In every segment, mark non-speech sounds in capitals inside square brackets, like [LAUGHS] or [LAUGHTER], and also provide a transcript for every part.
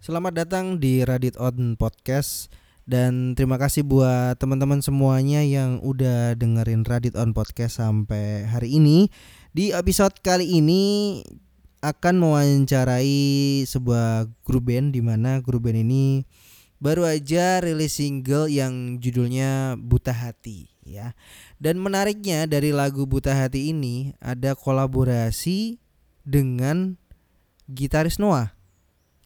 Selamat datang di Radit On Podcast dan terima kasih buat teman-teman semuanya yang udah dengerin Radit On Podcast sampai hari ini. Di episode kali ini akan mewawancarai sebuah grup band di mana grup band ini baru aja rilis single yang judulnya Buta Hati ya. Dan menariknya dari lagu Buta Hati ini ada kolaborasi dengan gitaris Noah.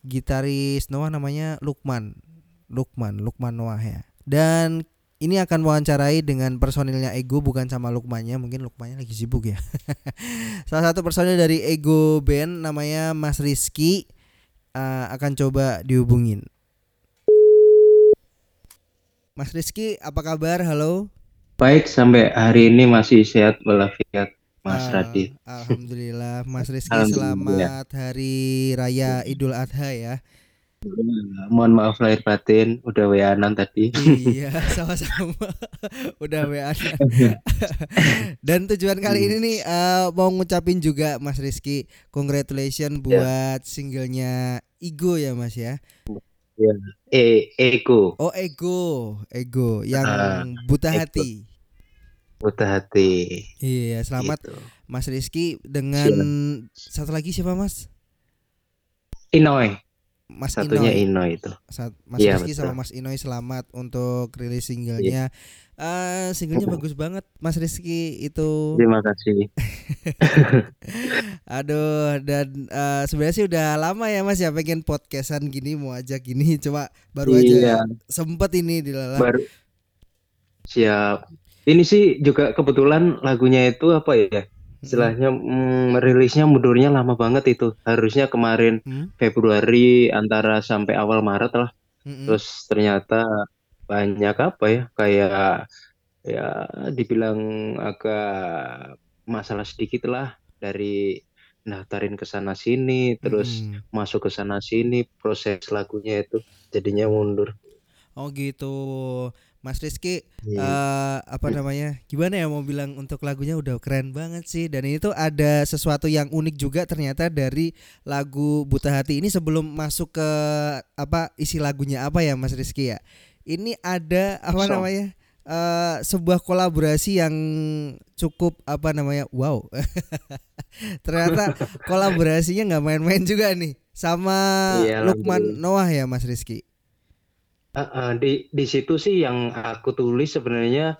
Gitaris Noah namanya Lukman. Lukman, Lukman Noah ya. Dan ini akan mewawancarai dengan personilnya Ego bukan sama Lukmannya, mungkin Lukmannya lagi sibuk ya. [LAUGHS] Salah satu personil dari Ego Band namanya Mas Rizky uh, akan coba dihubungin. Mas Rizky, apa kabar? Halo. Baik, sampai hari ini masih sehat walafiat, Mas Radit. Alhamdulillah, Mas Rizky Alhamdulillah. selamat Hari Raya Idul Adha ya. Mohon maaf lahir batin, udah WA-an tadi. iya, [LAUGHS] sama-sama. Udah WA. [LAUGHS] Dan tujuan kali ini nih eh, mau ngucapin juga Mas Rizky, congratulations buat singlenya Ego ya Mas ya. E Eko, Oh Ego, Ego yang Ah, buta Ego. hati. Buta hati. Iya, selamat Gitu. Mas Rizky dengan satu lagi siapa Mas? Inoy, Mas satunya Inoy. Inoy itu. Saat Mas Iya, Rizky betul. sama Mas Inoy selamat untuk rilis singlenya. Eh singlenya bagus banget Mas Rizky itu. Terima kasih. [LAUGHS] Aduh dan eh, sebenarnya sih udah lama ya Mas ya pengen podcastan gini mau ajak gini cuma baru aja Iya, sempet ini dilalah. baru siap. Ini sih juga kebetulan lagunya itu apa ya? Istilahnya mm, rilisnya mundurnya lama banget itu. Harusnya kemarin Hmm? Februari antara sampai awal Maret lah. Mm-mm. Terus ternyata banyak apa ya kayak ya dibilang agak masalah sedikit lah dari daftarin ke sana sini terus Mm-mm. masuk ke sana sini proses lagunya itu jadinya mundur. Oh gitu. Mas Rizky Iya. eh apa namanya? Gimana ya mau bilang untuk lagunya udah keren banget sih dan ini tuh ada sesuatu yang unik juga ternyata dari lagu Buta Hati ini sebelum masuk ke apa isi lagunya apa ya Mas Rizky ya. Ini ada apa Song. namanya? eh sebuah kolaborasi yang cukup apa namanya? Wow. [LAUGHS] ternyata [LAUGHS] kolaborasinya nggak main-main juga nih sama Iya, Lukman. Noah ya Mas Rizky. Ah, di di situ sih yang aku tulis sebenarnya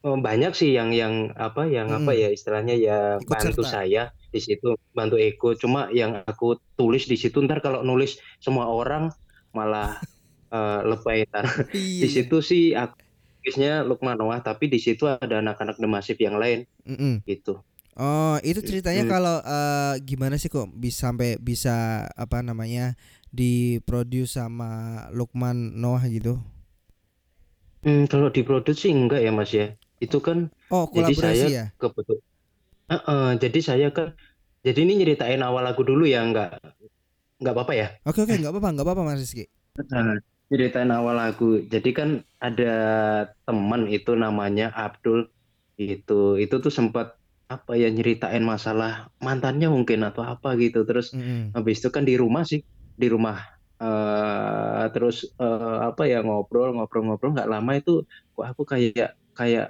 eh, banyak sih yang yang apa yang apa Mm-mm. ya istilahnya ya Ikut bantu serta. saya di situ bantu Eko cuma yang aku tulis di situ ntar kalau nulis semua orang malah [LAUGHS] eh, lebay ntar Iya. di situ sih aku tulisnya Lukman Noah tapi di situ ada anak-anak The Massive yang lain Mm-mm. gitu Oh, itu ceritanya kalau eh, gimana sih kok bisa sampai bisa apa namanya diproduce sama Lukman Noah gitu? Hmm, kalau diproduksi enggak ya Mas ya itu kan Oh, Jadi saya ya? kebetul jadi saya kan jadi ini nyeritain awal lagu dulu ya enggak enggak apa-apa ya Oke oke nggak apa-apa nggak apa-apa Mas Rizky. Nah, ceritain awal lagu. Jadi kan ada teman itu namanya Abdul itu itu tuh sempat apa ya nyeritain masalah mantannya mungkin atau apa gitu. Terus Mm-mm. habis itu kan di rumah sih di rumah eh terus eh, apa ya ngobrol ngobrol ngobrol nggak lama itu kok aku kayak kayak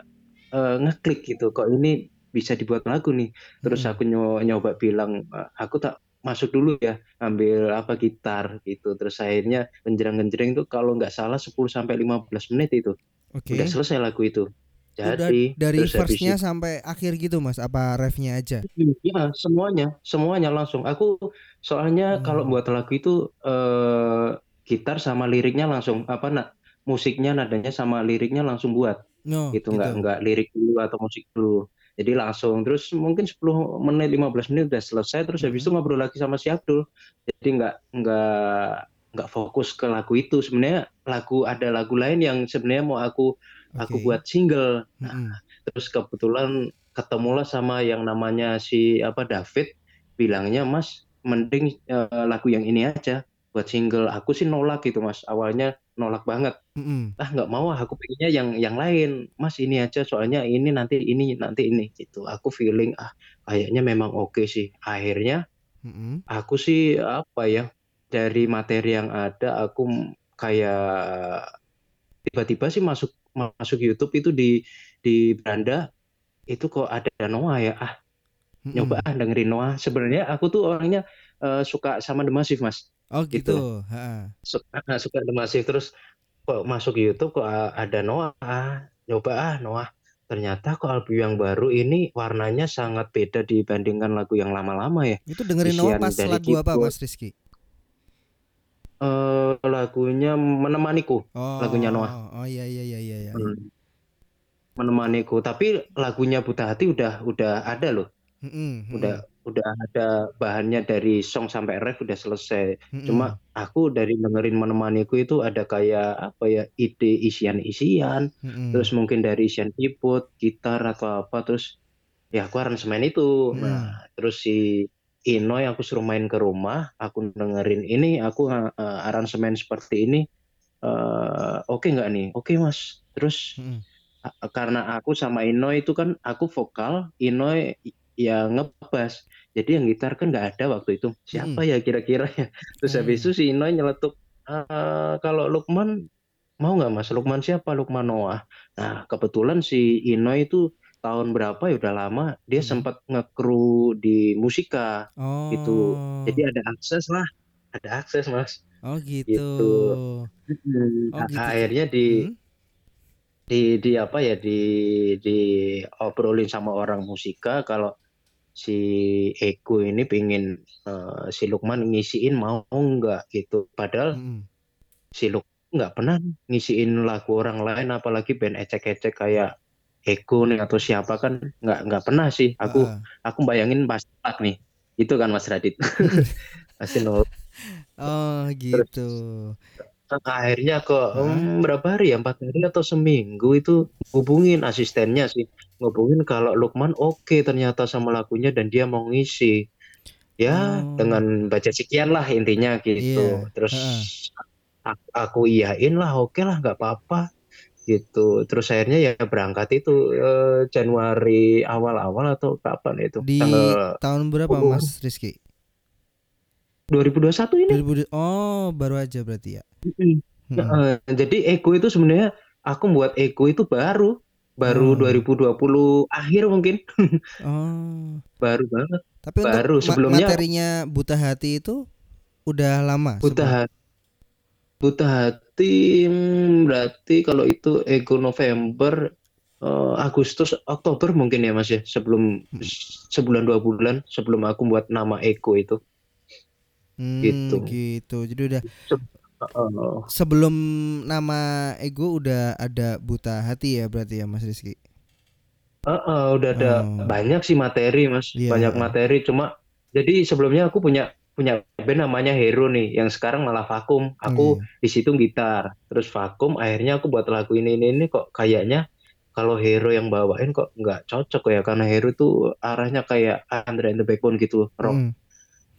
eh, ngeklik gitu kok ini bisa dibuat lagu nih. Terus Mm-mm. aku nyo- nyoba bilang "Eh, aku tak masuk dulu ya ambil apa gitar gitu terus akhirnya genjreng-genjreng itu kalau nggak salah 10 sampai 15 menit itu Oke. udah selesai lagu itu Udah jadi dari verse-nya sampai akhir gitu Mas, apa refnya aja? itu ya semuanya semuanya langsung aku soalnya Hmm. kalau buat lagu itu eh, gitar sama liriknya langsung apa nak musiknya nadanya sama liriknya langsung buat No, gitu nggak gitu. nggak lirik dulu atau musik dulu jadi langsung terus mungkin 10 menit 15 menit udah selesai terus habis itu Mhm. ngobrol lagi sama si Abdul jadi nggak nggak nggak fokus ke lagu itu sebenarnya lagu ada lagu lain yang sebenarnya mau aku aku Oke. buat single. Nah Mm-mm. terus kebetulan ketemulah sama yang namanya si apa David. Bilangnya Mas mending eh, lagu yang ini aja buat single. Aku sih nolak gitu Mas. Awalnya nolak banget. Mm-mm. ah nggak mau aku pengennya yang yang lain. Mas ini aja soalnya ini nanti ini nanti ini. Gitu. Aku feeling ah kayaknya memang oke sih. Akhirnya Mm-mm. aku sih apa ya dari materi yang ada aku kayak tiba-tiba sih masuk masuk YouTube itu di di beranda itu kok ada Noah ya ah Mm-mm. nyoba ah dengerin Noah sebenarnya aku tuh orangnya eh, suka sama The Massive mas Oh gitu. gitu. Ha. suka suka The Massive terus kok masuk YouTube kok a- ada Noah ah, nyoba ah Noah ternyata kok album yang baru ini warnanya sangat beda dibandingkan lagu yang lama-lama ya Itu dengerin Noah pas lagu apa keyboard. Mas Rizky? Eh lagunya menemaniku Oh. Lagunya Noah. Oh iya iya iya iya. iya. Hmm. menemaniku tapi lagunya Buta Hati udah udah ada loh Mm-mm, mm-mm, udah udah ada bahannya dari song sampai ref udah selesai mm-mm. cuma aku dari dengerin menemaniku itu ada kayak apa ya ide isian-isian Mm-mm. terus mungkin dari isian keyboard gitar atau apa terus ya aku aransemen itu Hmm. nah terus si Inoy aku suruh main ke rumah aku dengerin ini aku uh, uh, aransemen seperti ini eh, oke nggak nih? Oke mas. Terus a- karena aku sama Inoy itu kan aku vokal Inoy yang ngebass jadi yang gitar kan nggak ada waktu itu. Siapa ya kira-kira ya? Terus habis Hmm. itu si Inoy nyeletuk "Eh, kalau Lukman mau nggak mas? Lukman siapa? Lukman Noah. Nah kebetulan si Inoy itu tahun berapa ya udah lama dia Hmm. sempat ngekru di musika Oh. gitu. jadi ada akses lah ada akses mas Oh gitu. gitu. Oh, A- gitu. akhirnya di Hmm? di di apa ya di di obrolin sama orang musika kalau si Eko ini pengen eh, si Lukman ngisiin mau nggak gitu padahal Mm-mm. si Lukman nggak pernah ngisiin lagu orang lain apalagi band ecek-ecek kayak Eko nih atau siapa kan nggak nggak pernah sih. Aku Ah, aku bayangin nolak nih. Itu kan Mas Radit. [LAUGHS] Pasti nolak Oh gitu. akhirnya kok Hah? hmm, berapa hari ya? Empat hari atau seminggu itu hubungin asistennya sih. Ngubungin kalau Lukman oke ternyata sama lagunya dan dia mau ngisi. Ya Oh. dengan baca sekian lah intinya gitu. Iya, terus heeh. aku, aku iyain lah oke lah nggak apa-apa gitu terus akhirnya ya berangkat itu eh, Januari awal-awal atau kapan itu Di tanggal tahun berapa Oh. Mas Rizky? 2021 ini 2000 Oh baru aja berarti ya. Mm-mm. Mm-mm. Heeh, jadi Eko itu sebenarnya aku buat Eko itu baru baru Oh. 2020 akhir mungkin [LAUGHS] Oh. baru banget Tapi Baru, sebelumnya- materinya Buta Hati itu udah lama. buta sebelum- hati buta hati hmm, berarti kalau itu Eko November eh, Agustus Oktober mungkin ya Mas ya sebelum Hmm. sebulan dua bulan sebelum aku buat nama Eko itu Hmm, gitu. gitu. Jadi udah sebelum nama Ego udah ada Buta Hati ya berarti ya Mas Rizky. Heeh, udah ada Oh. banyak sih materi mas Iya. banyak materi cuma jadi sebelumnya aku punya punya band namanya Hero nih yang sekarang malah vakum aku Iya. di situ gitar terus vakum akhirnya aku buat lagu ini ini ini kok kayaknya kalau Hero yang bawain kok nggak cocok ya karena Hero tuh arahnya kayak Andre and the Backbone gitu rock Mm.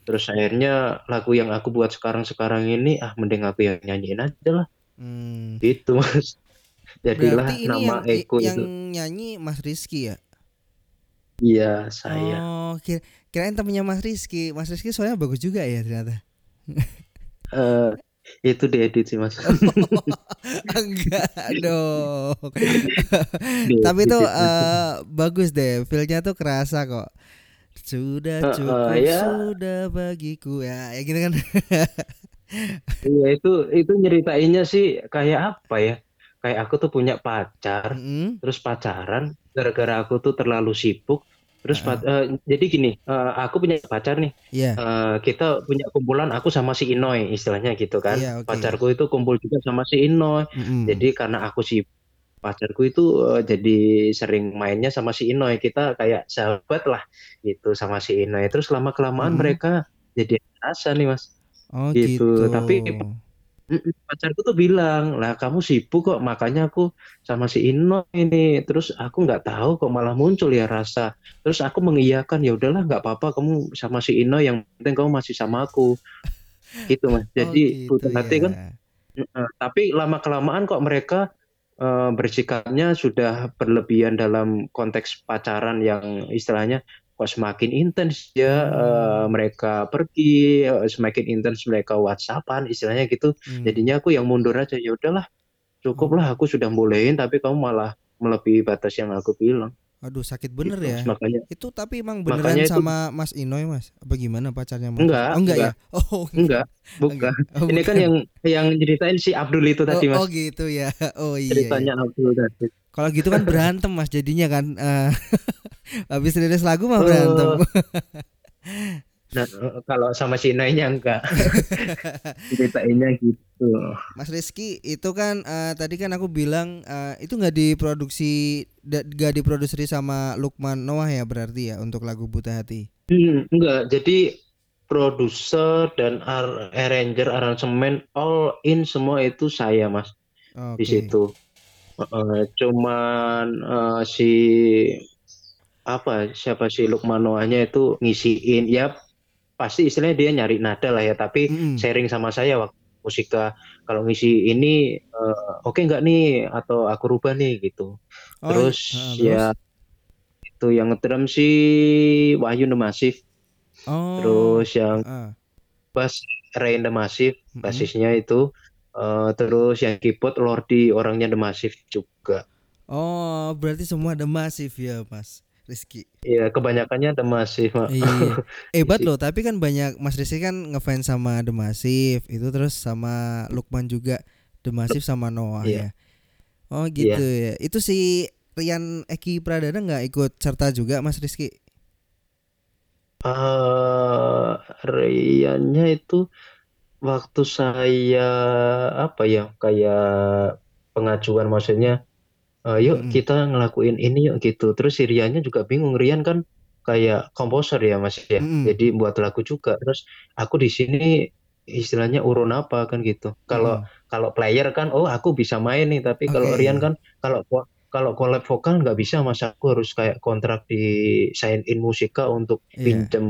terus akhirnya lagu yang aku buat sekarang sekarang ini ah mending aku yang nyanyiin aja lah Hmm. gitu mas [LAUGHS] jadilah Berarti ini nama yang Eko yang itu nyanyi Mas Rizky ya? iya saya Oh, kira kirain temennya Mas Rizky. Mas Rizky soalnya bagus juga ya ternyata. Eh, itu diedit sih mas [LAUGHS] Enggak dong. Tapi itu di- eh, bagus deh, feelnya tuh kerasa kok. Sudah Eh, eh, cukup, ya. sudah bagiku ya, ya gitu kan. [LAUGHS] Iya itu itu nyeritainnya sih kayak apa ya? Kayak aku tuh punya pacar, Mm-mm. terus pacaran gara-gara aku tuh terlalu sibuk. Terus Ah. pac- eh, jadi gini, eh, aku punya pacar nih. Iya. Eh, kita punya kumpulan aku sama si Inoy istilahnya gitu kan. Iya, oke. Pacarku itu kumpul juga sama si Inoy. Mm-mm. Jadi karena aku sibuk pacarku itu eh, jadi sering mainnya sama si Inoy. Kita kayak sahabat lah gitu sama si Inoy. Terus lama kelamaan Mhm. mereka jadi rasa nih mas. Oh gitu. gitu. Tapi Pacarku tuh bilang lah kamu sibuk kok makanya aku sama si Ino ini. Terus aku nggak tahu kok malah muncul ya rasa. Terus aku mengiyakan ya udahlah nggak apa-apa kamu sama si Ino yang penting kamu masih sama aku. [LAUGHS] Gitu mas. Jadi oh, gitu butuh hati kan ya. Mm-mm. tapi lama kelamaan kok mereka eh, bersikapnya sudah berlebihan dalam konteks pacaran yang istilahnya semakin intens ya Hmm. eh, mereka pergi eh, semakin intens mereka WhatsAppan istilahnya gitu Hmm. jadinya aku yang mundur aja ya udahlah cukup lah aku sudah bolehin tapi kamu malah melebihi batas yang aku bilang Aduh sakit bener Gitu. ya. makanya Itu tapi emang beneran itu- sama Mas Inoy Mas? Apa gimana pacarnya Mas? Enggak, oh, enggak, enggak. ya. Oh enggak bukan Oh, ini kan bukan. yang yang ceritain si Abdul itu tadi oh, mas oh gitu ya. [LAUGHS] Oh iya. iya. ceritanya Abdul tadi Kalau gitu kan berantem Mas jadinya kan. eh, [LAUGHS] habis rilis lagu mah Oh. berantem. [LAUGHS] nah eh, kalau sama si Inainya enggak [LAUGHS] ceritainnya gitu Mas Rizky itu kan eh, tadi kan aku bilang eh, itu nggak diproduksi nggak diproduksi sama Lukman Noah ya berarti ya untuk lagu Buta Hati. Hmm, enggak jadi produser dan ar- arranger aransemen all in semua itu saya mas Oke. di situ Eh, cuman eh, si apa siapa si Lukman Noahnya itu ngisiin ya pasti istilahnya dia nyari nada lah ya tapi Mm-mm. sharing sama saya waktu musika kalau ngisi ini eh, oke nggak nih atau aku rubah nih gitu Oh, terus ah, ya itu yang ngedrum si Wahyu The Massive Oh. terus yang ah. bass Rain The Massive Mm-mm. basisnya itu eh, terus yang keyboard Lordi orangnya The Massive juga Oh, berarti semua ada masif ya, Mas Rizky. ya kebanyakannya The Massive. Iya. [LAUGHS] Hebat Isi. loh, tapi kan banyak Mas Rizky kan ngefans sama The Massive, itu terus sama Lukman juga The Massive sama Noah Iya. ya. Oh gitu ya. Itu si Rian Eki Pradana nggak ikut serta juga Mas Rizky? eh Riannya itu waktu saya apa ya kayak pengajuan maksudnya eh, yuk Mm-mm. kita ngelakuin ini yuk gitu terus si Riannya juga bingung Rian kan kayak komposer ya mas ya Mm-mm. jadi buat lagu juga terus aku di sini istilahnya urun apa kan gitu kalau kalau player kan oh aku bisa main nih tapi kalau Oke. Rian kan kalau kalau collab vokal nggak bisa mas aku harus kayak kontrak di sign in musika untuk Iya. pinjem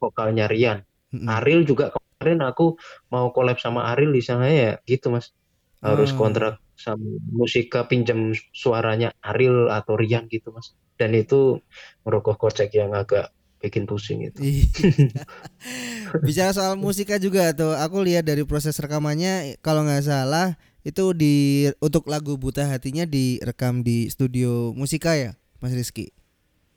vokalnya Rian Mm-mm. Ariel juga kemarin aku mau collab sama Ariel di sana ya gitu mas harus Ah. kontrak sama musika pinjam suaranya Ariel atau Rian gitu mas dan itu merogoh kocek yang agak bikin pusing itu Iya. [LAUGHS] Bicara soal musika juga tuh, aku lihat dari proses rekamannya kalau nggak salah itu di untuk lagu Buta Hatinya direkam di studio musika ya, Mas Rizky.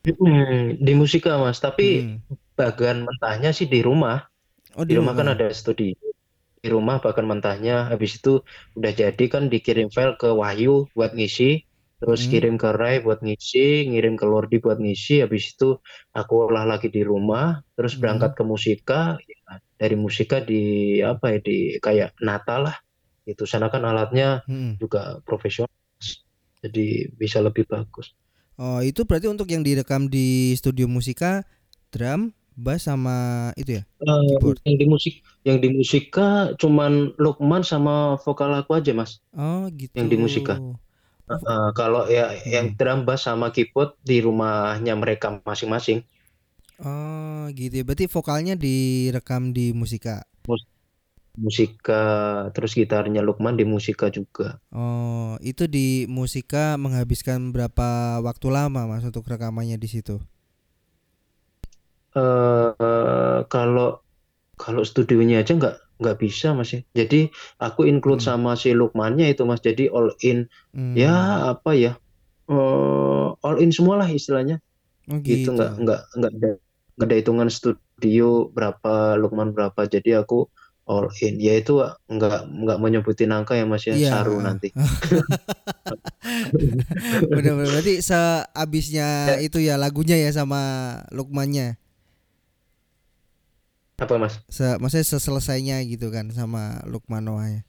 Hmm, di musika mas tapi Hmm. bagian mentahnya sih di rumah Oh di rumah kan ada studio di rumah bahkan mentahnya habis itu udah jadi kan dikirim file ke Wahyu buat ngisi terus Hmm. kirim ke Rai buat ngisi ngirim ke Lordi buat ngisi habis itu aku olah lagi di rumah terus Hmm. berangkat ke musika ya, dari musika di apa ya di kayak nata lah itu sana kan alatnya Hmm. juga profesional jadi bisa lebih bagus Oh itu berarti untuk yang direkam di studio musika drum, bass sama itu ya? Keyboard. yang di musik yang di musika cuman Lukman sama vokal aku aja mas Oh gitu. Yang di musika. Eh, kalau ya Hmm. yang drum bass sama keyboard di rumahnya mereka masing-masing. Oh gitu ya. Berarti vokalnya direkam di musika. Musika terus gitarnya Lukman di musika juga. Oh itu di musika menghabiskan berapa waktu lama mas untuk rekamannya di situ? Eh eh, kalau kalau studionya aja nggak nggak bisa mas ya. Jadi aku include Hmm. sama si Lukmannya itu mas. Jadi all in Hmm. ya apa ya eh, all in semua lah istilahnya. Oh Gitu gitu. nggak nggak nggak ada nggak ada hitungan studio berapa Lukman berapa. Jadi aku all in. Ya itu nggak nggak menyebutin angka ya mas ya. Iya. Saru nanti. [LAUGHS] Bener-bener berarti seabisnya itu ya lagunya ya sama Lukmannya. Apa mas? Se maksudnya seselesainya gitu kan sama Lukman Noah ya.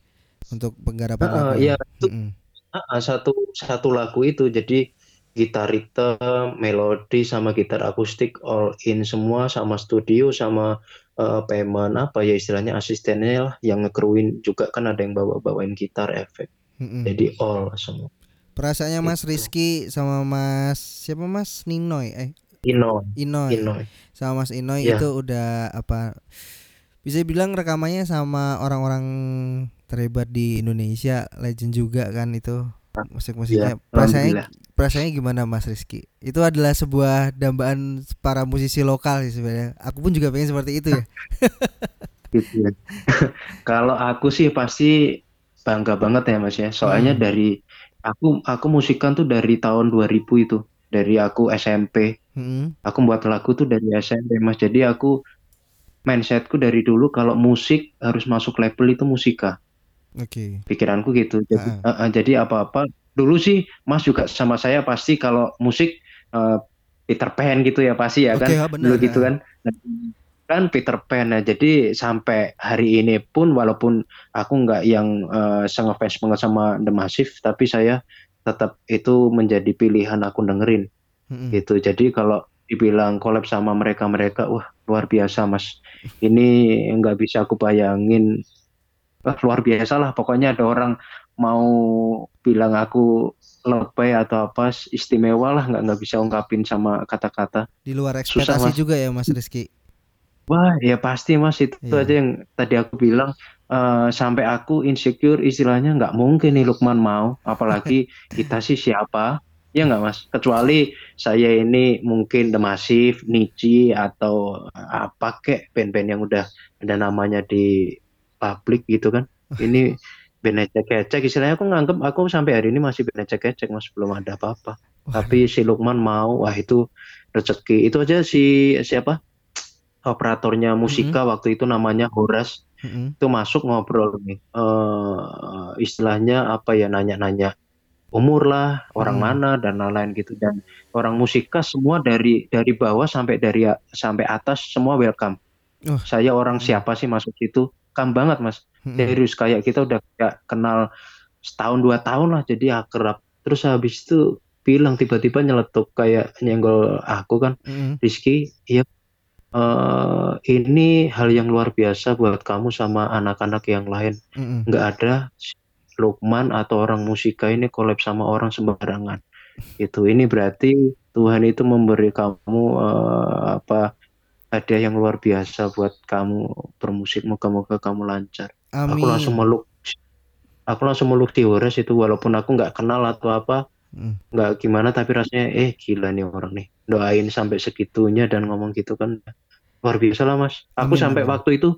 Untuk penggarapan Ah, lagu. iya, itu Mm-mm. Ah, satu satu lagu itu jadi gitar rhythm, melodi sama gitar akustik all in semua sama studio sama eh, payment apa ya istilahnya asistennya lah yang ngekruin juga kan ada yang bawa bawain gitar efek Mm-mm. jadi all semua Perasaannya Mas Gitu. Rizky sama Mas siapa Mas Ninoy eh Inoy Inoy Inoy sama Mas Inoy Iya. itu udah apa bisa bilang rekamannya sama orang-orang terhebat di Indonesia legend juga kan itu musik-musiknya Iya, perasaannya perasaannya gimana Mas Rizky? Itu adalah sebuah dambaan para musisi lokal sih sebenarnya. Aku pun juga pengen seperti itu ya. [LAUGHS] gitu ya. [LAUGHS] Kalau aku sih pasti bangga banget ya Mas ya. Soalnya Hmm. dari aku aku musikan tuh dari tahun 2000 itu. Dari aku SMP. Mm-mm. Aku buat lagu tuh dari SMP Mas. Jadi aku mindsetku dari dulu kalau musik harus masuk label itu musika. Oke. Pikiranku gitu. Jadi Ah, eh, eh, jadi apa-apa dulu sih Mas juga sama saya pasti kalau musik eh, Peter Pan gitu ya pasti ya kan. Oke, ah, benar. Dulu gitu ah. kan. Nah, kan Peter Pan ya. Jadi sampai hari ini pun walaupun aku nggak yang eh, sengefans banget sama The Massive, tapi saya tetap itu menjadi pilihan aku dengerin Mm-mm. gitu. Jadi kalau dibilang collab sama mereka-mereka, wah luar biasa mas. Ini nggak bisa aku bayangin. Wah, luar biasa lah. Pokoknya ada orang mau bilang aku lebay atau apa istimewa lah nggak nggak bisa ungkapin sama kata-kata. Di luar Susah, ekspektasi Mas. juga ya Mas Rizky. Wah ya pasti mas itu Iya. aja yang tadi aku bilang eh, sampai aku insecure istilahnya nggak mungkin nih Lukman mau apalagi [LAUGHS] kita sih siapa? Ya nggak mas? Kecuali saya ini mungkin The Massive, Nichi atau apa kek band-band yang udah ada namanya di publik gitu kan. Ini [LAUGHS] band ecek-ecek istilahnya aku nganggep aku sampai hari ini masih band ecek-ecek mas. Belum ada apa-apa. Tapi si Lukman mau wah itu rezeki. Itu aja si siapa? Operatornya musika waktu itu namanya Horas mm-mm. itu masuk ngobrol nih eh istilahnya apa ya nanya-nanya umur lah orang Hmm. mana dan lain-lain gitu dan orang musika semua dari dari bawah sampai dari sampai atas semua welcome Oh. saya orang Hmm. siapa sih masuk situ kam banget mas Mm-mm. serius kayak kita udah kayak kenal setahun dua tahun lah jadi akrab terus habis itu bilang tiba-tiba nyeletuk kayak nyenggol aku kan Mm-mm. Rizky iya eh ini hal yang luar biasa buat kamu sama anak-anak yang lain. Mm-mm. nggak ada Lukman atau orang musika ini collab sama orang sembarangan. Itu ini berarti Tuhan itu memberi kamu eh, apa hadiah yang luar biasa buat kamu bermusik. Moga-moga kamu lancar. Amin. aku langsung meluk aku langsung meluk di Horas itu walaupun aku nggak kenal atau apa Mm. nggak gimana tapi rasanya eh gila nih orang nih doain sampai segitunya dan ngomong gitu kan luar biasa lah mas aku Amin, sampai amin. waktu itu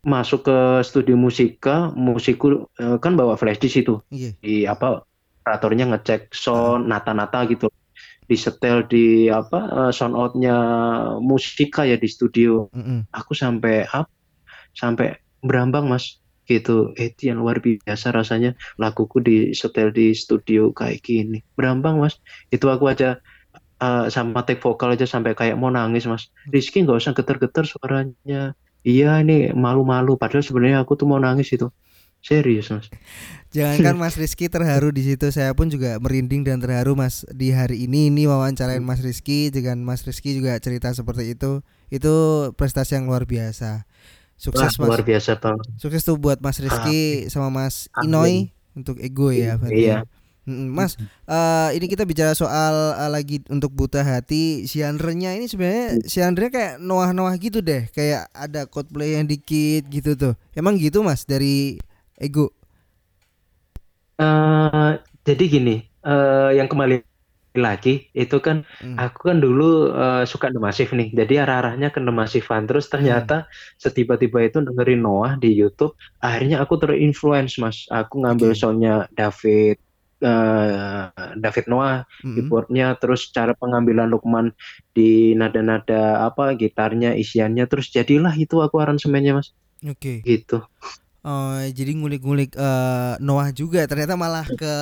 masuk ke studio musika musikku eh, kan bawa flash disk itu Iya. di apa operatornya ngecek sound nata-nata gitu disetel di apa eh, sound outnya musika ya di studio Mm-mm. aku sampai up sampai berambang mas gitu. Eh, itu yang luar biasa rasanya laguku di setel di studio kayak gini. Berambang mas. Itu aku aja eh, sama take vokal aja sampai kayak mau nangis mas. Rizky nggak usah getar-getar suaranya. Iya ini malu-malu. Padahal sebenarnya aku tuh mau nangis itu. Serius mas. Jangankan [LAUGHS] Mas Rizky terharu di situ, saya pun juga merinding dan terharu Mas di hari ini. Ini wawancarain Mas Rizky dengan Mas Rizky juga cerita seperti itu. Itu prestasi yang luar biasa. Wah, Sukses luar Mas. biasa bang Sukses tuh buat Mas Rizky sama Mas Amin. Inoy untuk ego ya. berarti Iya. ya. Mm-mm. Mas, eh, ini kita bicara soal eh, lagi untuk buta hati. Genre-nya ini sebenarnya genre kayak noah-noah gitu deh, kayak ada Coldplay yang dikit gitu tuh. Emang gitu Mas dari ego? Eh, jadi gini eh, yang kembali lagi itu kan Mm. Aku kan dulu eh, suka The Massive nih, jadi arah-arahnya ke The Massive-an. Terus ternyata setiba-tiba itu dengerin Noah di YouTube, akhirnya aku terinfluence mas. Aku ngambil Oke. soundnya David, eh, David Noah, Mm-mm. keyboardnya, terus cara pengambilan Lukman di nada-nada apa, gitarnya, isiannya, terus jadilah itu aku aransemennya mas, Oke. gitu. Oh, jadi ngulik-ngulik eh, Noah juga ternyata malah ke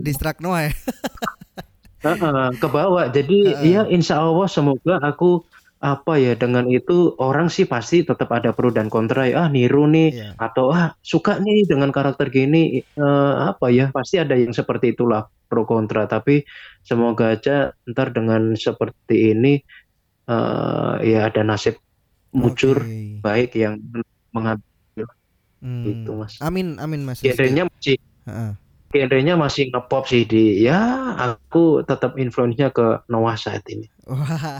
distrak Noah ya. [LAUGHS] Heeh, ke bawah. Jadi Heeh. ya insya Allah semoga aku apa ya dengan itu orang sih pasti tetap ada pro dan kontra ya ah niru nih Iya. atau ah suka nih dengan karakter gini Eh, apa ya pasti ada yang seperti itulah pro kontra tapi semoga aja ntar dengan seperti ini eh ya ada nasib mujur Oke. baik yang mengambil Hmm. gitu mas Amin, amin Mas Rizky. genrenya masih Heeh. Genrenya masih ngepop sih di ya aku tetap influence-nya ke Noah saat ini Wah,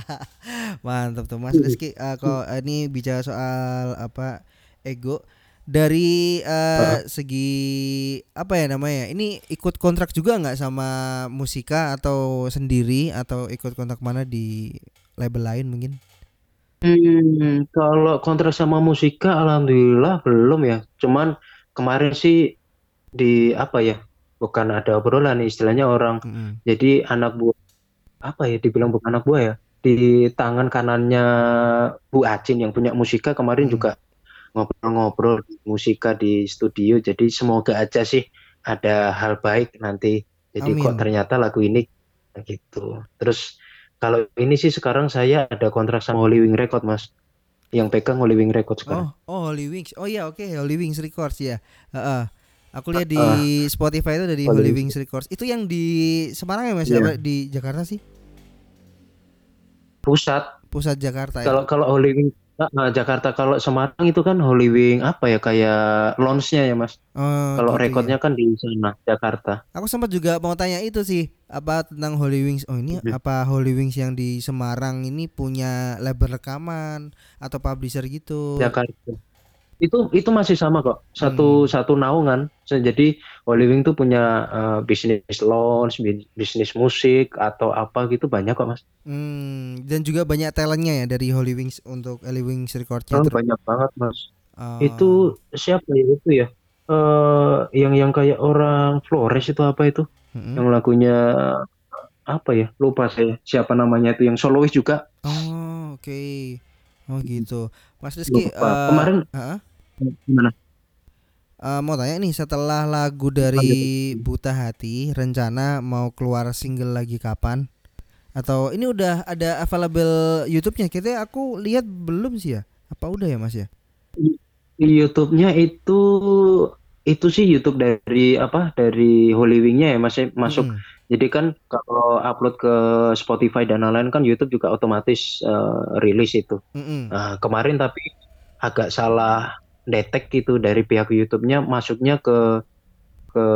[LAUGHS] mantap tuh Mas Rizky. Eh, kalau ini bicara soal apa ego, dari uh, segi apa ya namanya? Ini ikut kontrak juga nggak sama musika atau sendiri atau ikut kontrak mana di label lain mungkin? Hmm, kalau kontrak sama musika alhamdulillah belum ya. Cuman kemarin sih di apa ya? Bukan ada obrolan istilahnya orang. Mm -hmm. Jadi anak buah apa ya dibilang bukan anak buah ya. Di tangan kanannya Bu Acin yang punya musika kemarin hmm. juga ngobrol-ngobrol musika di studio. Jadi semoga aja sih ada hal baik nanti. Jadi Amin. kok ternyata lagu ini gitu. Terus kalau ini sih sekarang saya ada kontrak sama Holy Wing Record mas. Yang pegang Holy Wing Record sekarang. Oh, oh Holy Wings. Oh iya oke okay. Holy Wings Records ya. Uh, uh. Aku lihat di uh, Spotify itu dari Holy, Wings Records. Itu yang di Semarang ya mas? Yeah. Di Jakarta sih? Pusat. Pusat Jakarta. Ya? Kalau ya? kalau Holy Wing Nah, Jakarta kalau Semarang itu kan Holy Wing apa ya kayak launchnya ya mas. Oh, kalau gitu rekodnya ya. kan di sana Jakarta. Aku sempat juga mau tanya itu sih apa tentang Holy Wings. Oh ini hmm. apa Holy Wings yang di Semarang ini punya label rekaman atau publisher gitu? Jakarta itu itu masih sama kok. Satu hmm. satu naungan. Jadi Wing tuh punya uh, bisnis launch bisnis musik atau apa gitu banyak kok mas. Hmm. dan juga banyak talentnya ya dari Holy Wings untuk Holy Wings Recordnya oh, banyak banget mas. Uh. itu siapa ya itu ya? Uh, yang yang kayak orang Flores itu apa itu? Hmm. yang lagunya apa ya? Lupa saya siapa namanya itu yang solois juga. Oh oke. Okay. oh gitu. Mas Rizky uh, kemarin uh, Gimana? Uh, mau tanya nih setelah lagu dari Buta Hati rencana mau keluar single lagi kapan? Atau ini udah ada available YouTube-nya? Kita aku lihat belum sih ya. Apa udah ya Mas ya? YouTube-nya itu itu sih YouTube dari apa? Dari Holy Wing-nya ya masih masuk. Hmm. Jadi kan kalau upload ke Spotify dan lain-lain kan YouTube juga otomatis uh, rilis itu. -hmm. Nah, kemarin tapi agak salah detek gitu dari pihak YouTube-nya masuknya ke ke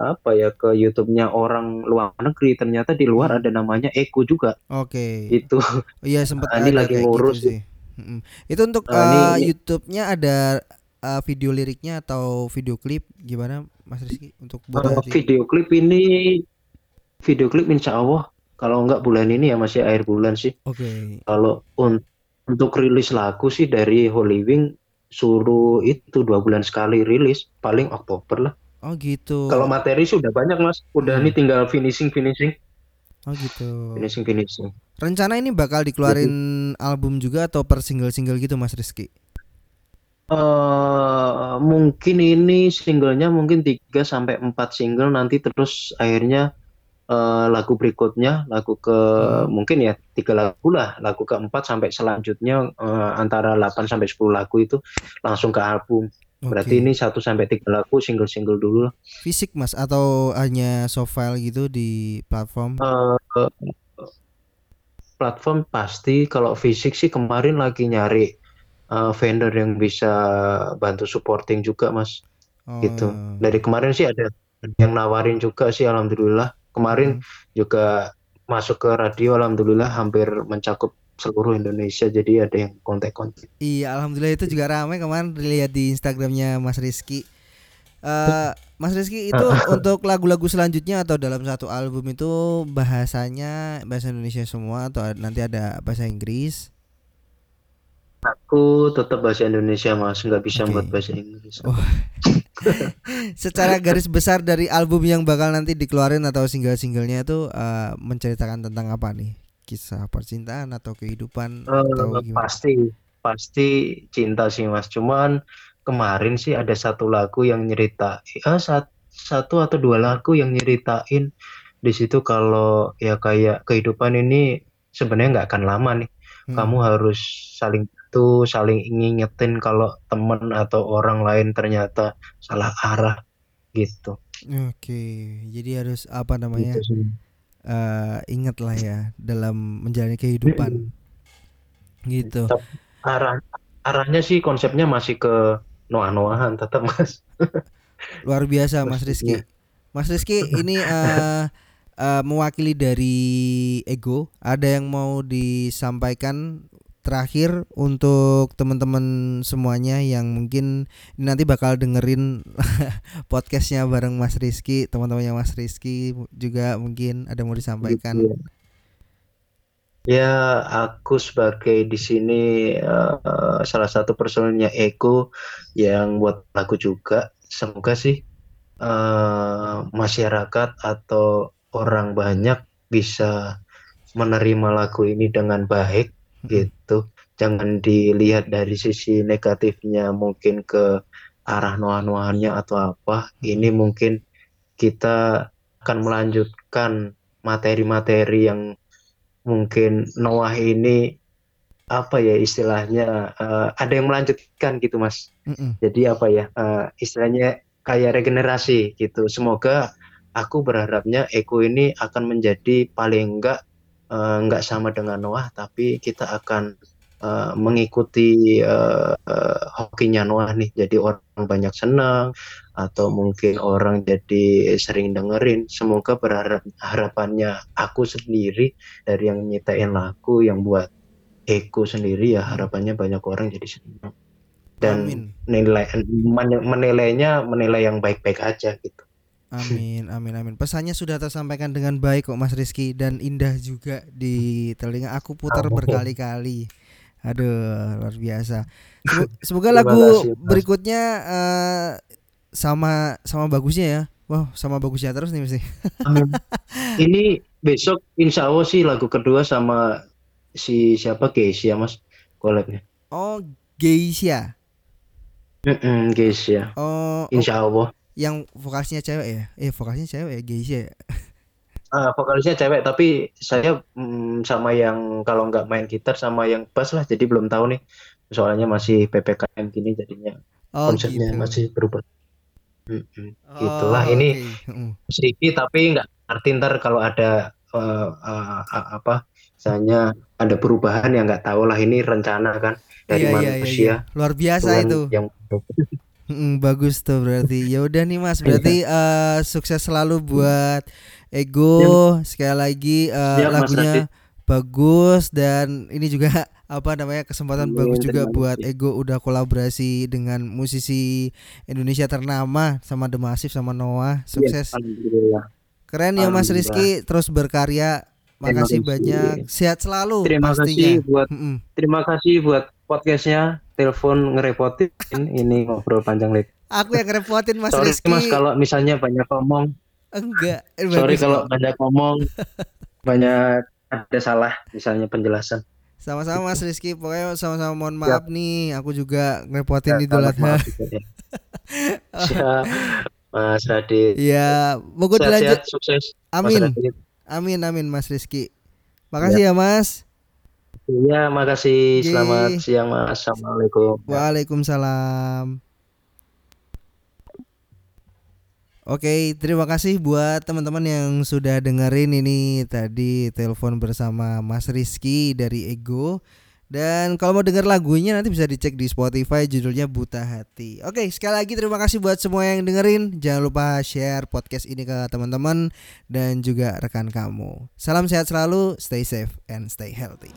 apa ya ke YouTube-nya orang luar negeri ternyata di luar hmm. ada namanya Eko juga. Oke. Okay. Itu. Iya sempat nah, [LAUGHS] ini lagi gitu ngurus gitu sih. Itu untuk nah, uh, YouTube-nya ada uh, video liriknya atau video klip gimana Mas Rizky untuk buat uh, video klip ini video klip insya Allah kalau enggak bulan ini ya masih akhir bulan sih. Oke. Okay. Kalau un untuk rilis lagu sih dari Holy Wing suruh itu dua bulan sekali rilis paling Oktober lah. Oh gitu. Kalau materi sudah banyak mas. Udah hmm. nih tinggal finishing finishing. Oh gitu. Finishing finishing. Rencana ini bakal dikeluarin Jadi, album juga atau per single single gitu mas Rizky? Uh, mungkin ini singlenya mungkin 3 sampai empat single nanti terus akhirnya uh, lagu berikutnya lagu ke hmm. mungkin ya tiga lagu lah lagu keempat sampai selanjutnya uh, antara 8 sampai 10 lagu itu langsung ke album. Okay. berarti ini satu sampai tiga lagu single single dulu fisik mas atau hanya soft file gitu di platform? Uh, platform pasti. Kalau fisik sih kemarin lagi nyari uh, vendor yang bisa bantu supporting juga mas. Oh. gitu. dari kemarin sih ada yang nawarin juga sih alhamdulillah kemarin hmm. juga masuk ke radio alhamdulillah hampir mencakup seluruh Indonesia jadi ada yang kontak-kontak. Iya alhamdulillah itu juga ramai kemarin dilihat di Instagramnya Mas Rizky. Uh, Mas Rizky itu untuk lagu-lagu selanjutnya atau dalam satu album itu bahasanya bahasa Indonesia semua atau nanti ada bahasa Inggris? Aku tetap bahasa Indonesia mas, nggak bisa okay. buat bahasa Inggris. Oh. Secara garis besar dari album yang bakal nanti dikeluarin atau single-singlenya itu uh, menceritakan tentang apa nih? Kisah percintaan atau kehidupan? Uh, atau pasti, pasti cinta sih mas. Cuman kemarin sih ada satu lagu yang nyerita, sat, satu atau dua lagu yang nyeritain di situ kalau ya kayak kehidupan ini sebenarnya nggak akan lama nih. Hmm. Kamu harus saling itu saling ngingetin kalau temen atau orang lain ternyata salah arah gitu. Oke, jadi harus apa namanya? Gitu uh, ingat lah ya dalam menjalani kehidupan. gitu. Arah arahnya sih konsepnya masih ke noah-noahan tetap mas. [LAUGHS] Luar biasa mas Rizky. Mas Rizky ini uh, [LAUGHS] uh, mewakili dari Ego. Ada yang mau disampaikan terakhir untuk teman-teman semuanya yang mungkin nanti bakal dengerin [LAUGHS] podcastnya bareng Mas Rizky, teman-temannya Mas Rizky juga mungkin ada mau disampaikan. Gitu ya. ya, aku sebagai di sini uh, salah satu personilnya Eko yang buat lagu juga. Semoga sih uh, masyarakat atau orang banyak bisa menerima lagu ini dengan baik gitu. Jangan dilihat dari sisi negatifnya mungkin ke arah noah-noahnya atau apa ini mungkin kita akan melanjutkan materi-materi yang mungkin Noah ini apa ya istilahnya uh, ada yang melanjutkan gitu mas. Mm -mm. jadi apa ya uh, istilahnya kayak regenerasi gitu. Semoga aku berharapnya Eko ini akan menjadi paling enggak uh, enggak sama dengan Noah tapi kita akan uh, mengikuti uh, uh, hokinya Noah nih. Jadi orang banyak senang atau mungkin orang jadi sering dengerin. Semoga berharap harapannya aku sendiri dari yang nyetain lagu yang buat Eko sendiri ya harapannya banyak orang jadi senang. Dan Amin. nilai menilainya menilai yang baik-baik aja gitu Amin, amin, amin. Pesannya sudah tersampaikan dengan baik kok Mas Rizky dan indah juga di telinga aku putar berkali-kali. Aduh, luar biasa. Semoga [LAUGHS] lagu berikutnya uh, sama sama bagusnya ya. Wow, sama bagusnya terus nih mesti. Amin. [LAUGHS] Ini besok insya Allah sih lagu kedua sama si siapa Geisha Mas collabnya. Oh, Geisha. Mm -mm, Geisha. Oh, insya Allah yang vokalisnya cewek ya eh vokalisnya cewek ya Geisha ya uh, vokalisnya cewek tapi saya mm, sama yang kalau nggak main gitar sama yang bass lah jadi belum tahu nih soalnya masih ppkm gini jadinya oh, konsepnya gitu. masih berubah mm -hmm. oh, gitulah ini okay. sedikit tapi nggak arti ntar kalau ada uh, uh, uh, apa misalnya ada perubahan yang nggak tahu lah ini rencana kan dari iya, manusia iya, iya. luar biasa itu yang [LAUGHS] Mm, bagus tuh berarti. Ya udah nih Mas, berarti uh, sukses selalu buat Ego. Sekali lagi uh, lagunya bagus dan ini juga [LAUGHS] apa namanya kesempatan bagus juga buat Ego udah kolaborasi dengan musisi Indonesia ternama sama The Massive sama Noah. Sukses. Keren ya Mas Rizky terus berkarya. Makasih banyak. Sehat selalu Terima pastinya. kasih buat mm -mm. Terima kasih buat podcastnya telepon ngerepotin ini ngobrol panjang lebar. Aku yang ngerepotin Mas Sorry, Rizky. Mas kalau misalnya banyak ngomong. Enggak. Eh, Sorry kalau banyak ngomong. banyak ada salah misalnya penjelasan. Sama-sama Mas Rizky, pokoknya sama-sama mohon maaf Siap. nih, aku juga ngerepotin ya, Idul Adha. Ya. [LAUGHS] Siap, Mas Radit. Iya, mau dilanjut. sukses. Amin. Amin, amin Mas Rizky. Makasih ya, ya Mas. Iya, makasih. Selamat siang, Mas. Assalamualaikum. Waalaikumsalam. Oke, terima kasih buat teman-teman yang sudah dengerin ini tadi telepon bersama Mas Rizky dari Ego. Dan kalau mau denger lagunya nanti bisa dicek di Spotify judulnya Buta Hati. Oke, sekali lagi terima kasih buat semua yang dengerin. Jangan lupa share podcast ini ke teman-teman dan juga rekan kamu. Salam sehat selalu, stay safe and stay healthy.